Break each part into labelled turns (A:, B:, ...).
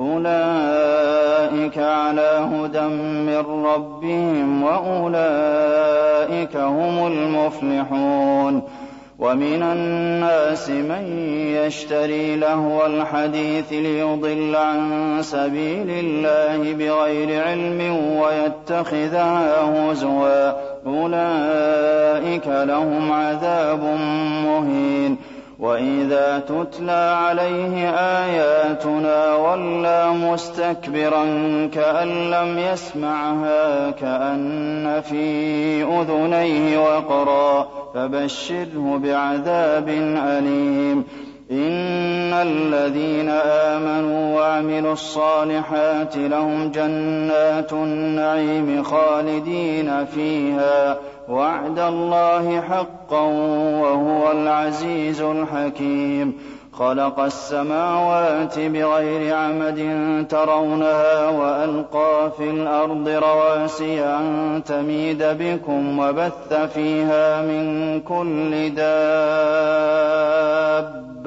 A: أولئك على هدى من ربهم وأولئك هم المفلحون. ومن الناس من يشتري لهو الحديث ليضل عن سبيل الله بغير علم ويتخذها هزوا. أولئك لهم عذاب مهين. وإذا تتلى عليه آياتنا ولى مستكبرا كأن لم يسمعها كأن في أذنيه وقرا فبشره بعذاب أليم إن الذين آمنوا وعملوا الصالحات لهم جنات النعيم خالدين فيها. وعد الله حقا وهو العزيز الحكيم. خلق السماوات بغير عمد ترونها وألقى في الأرض رواسي أن تميد بكم وبث فيها من كل دابه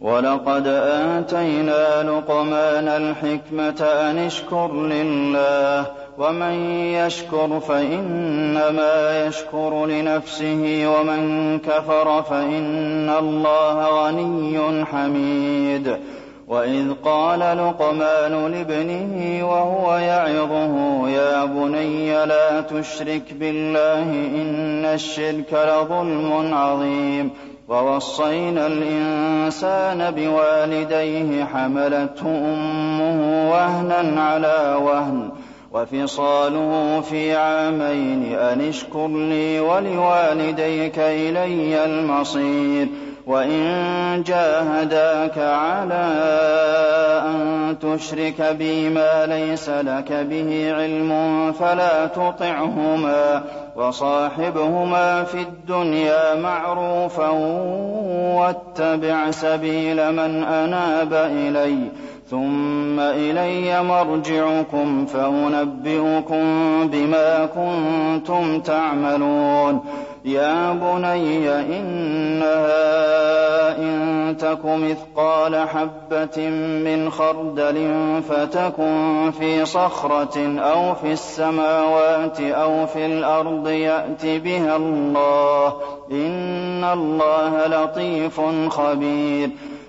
A: ولقد آتينا لقمان الحكمة أن اشكر لله ومن يشكر فإنما يشكر لنفسه ومن كفر فإن الله غني حميد. وإذ قال لقمان لابنه وهو يعظه يا بني لا تشرك بالله إن الشرك لظلم عظيم. ووصينا الإنسان بوالديه حملته أمه وهنا على وهن وفصاله في عامين أن اشكر لي ولوالديك إلي المصير وإن جاهداك على أن تشرك بي ما ليس لك به علم فلا تطعهما وصاحبهما في الدنيا معروفا واتبع سبيل من أناب إليّ ثم إلي مرجعكم فأنبئكم بما كنتم تعملون. يا بني إنها إن تك مثقال حبة من خردل فتكن في صخرة أو في السماوات أو في الأرض يأت بها الله. إن الله لطيف خبير.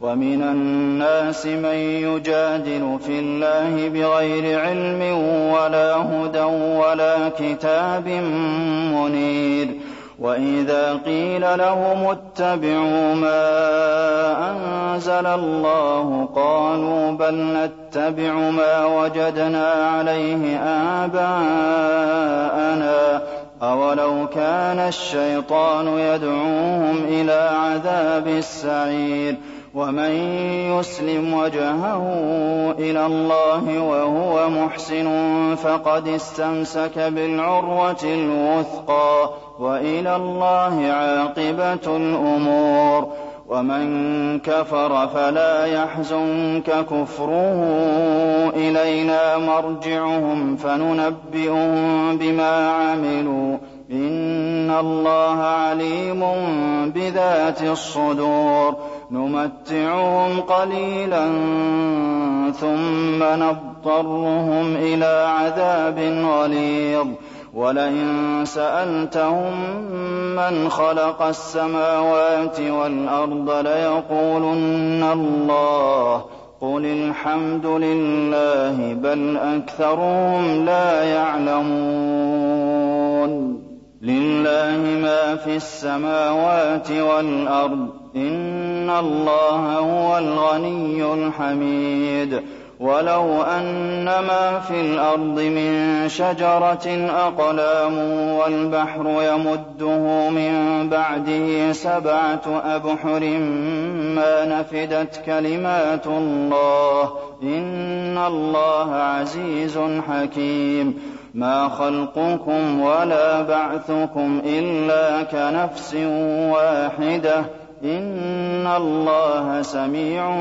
A: ومن الناس من يجادل في الله بغير علم ولا هدى ولا كتاب منير. وإذا قيل لهم اتبعوا ما أنزل الله قالوا بل نتبع ما وجدنا عليه آباءنا. أَوَلَوْ كَانَ الشَّيْطَانُ يَدْعُوهُمْ إِلَىٰ عَذَابِ السَّعِيرِ. وَمَن يُسْلِمْ وَجْهَهُ إِلَى اللَّهِ وَهُوَ مُحْسِنٌ فَقَدِ اسْتَمْسَكَ بِالْعُرْوَةِ الْوُثْقَىٰ ۗ وَإِلَى اللَّهِ عَاقِبَةُ الْأُمُورِ وَمَن كَفَرَ فَلَا يَحْزُنكَ كُفْرُهُ ۚ إِلَيْنَا مَرْجِعُهُمْ فَنُنَبِّئُهُم بِمَا عَمِلُوا ۚ إِنَّ اللَّهَ عَلِيمٌ بِذَاتِ الصُّدُورِ نُمَتِّعُهُمْ قَلِيلًا ثُمَّ نَضْطَرُّهُمْ إِلَىٰ عَذَابٍ غَلِيظٍ. وَلَئِن سَأَلْتَهُم مَّنْ خَلَقَ السَّمَاوَاتِ وَالْأَرْضَ لَيَقُولُنَّ اللَّهُ ۚ. قُلِ الْحَمْدُ لِلَّهِ ۚ بَلْ أَكْثَرُهُمْ لَا يَعْلَمُونَ. لِلَّهِ مَا فِي السَّمَاوَاتِ وَالْأَرْضِ ۚ إِنَّ اللَّهَ هُوَ الْغَنِيُّ الْحَمِيدُ وَلَوْ أَنَّ مَا فِي الْأَرْضِ مِن شَجَرَةٍ أَقْلَامٌ وَالْبَحْرُ يَمُدُّهُ مِن بَعْدِهِ سَبْعَةُ أَبْحُرٍ مَّا نَفِدَتْ كَلِمَاتُ اللَّهِ ۗ إِنَّ اللَّهَ عَزِيزٌ حَكِيمٌ مَا خَلْقُكُمْ وَلَا بَعْثُكُمْ إِلَّا كَنَفْسٍ وَاحِدَةٍ ۗ إِنَّ اللَّهَ سَمِيعٌ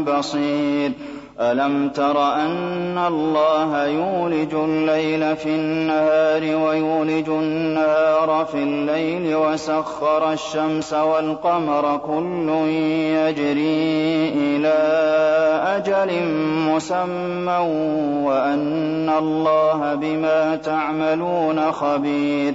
A: بَصِيرٌ أَلَمْ تَرَ أَنَّ اللَّهَ يُولِجُ اللَّيْلَ فِي النَّهَارِ وَيُولِجُ النَّهَارَ فِي اللَّيْلِ وَسَخَّرَ الشَّمْسَ وَالْقَمَرَ كُلٌّ يَجْرِي إِلَىٰ أَجَلٍ مُّسَمًّى وَأَنَّ اللَّهَ بِمَا تَعْمَلُونَ خَبِيرٌ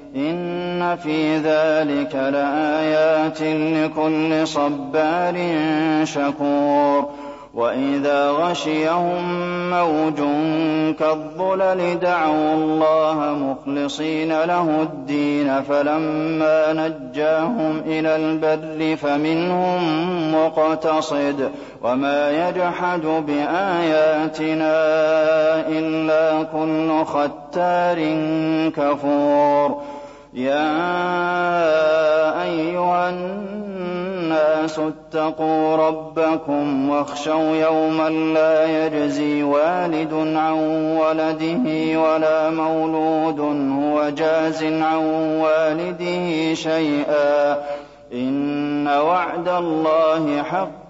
A: إِنَّ فِي ذَٰلِكَ لَآيَاتٍ لِّكُلِّ صَبَّارٍ شَكُورٍ. وَإِذَا غَشِيَهُم مَّوْجٌ كَالظُّلَلِ دَعَوُا اللَّهَ مُخْلِصِينَ لَهُ الدِّينَ فَلَمَّا نَجَّاهُمْ إِلَى الْبَرِّ فَمِنْهُم مُّقْتَصِدٌ ۚ. وَمَا يَجْحَدُ بِآيَاتِنَا إِلَّا كُلُّ خَتَّارٍ كَفُورٍ. يَا أَيُّهَا النَّاسُ اتَّقُوا رَبَّكُمْ وَاخْشَوْا يَوْمًا لَّا يَجْزِي وَالِدٌ عَن وَلَدِهِ وَلَا مَوْلُودٌ هُوَ جَازٍ عَن وَالِدِهِ شَيْئًا ۚ إِنَّ وَعْدَ اللَّهِ حَقٌّ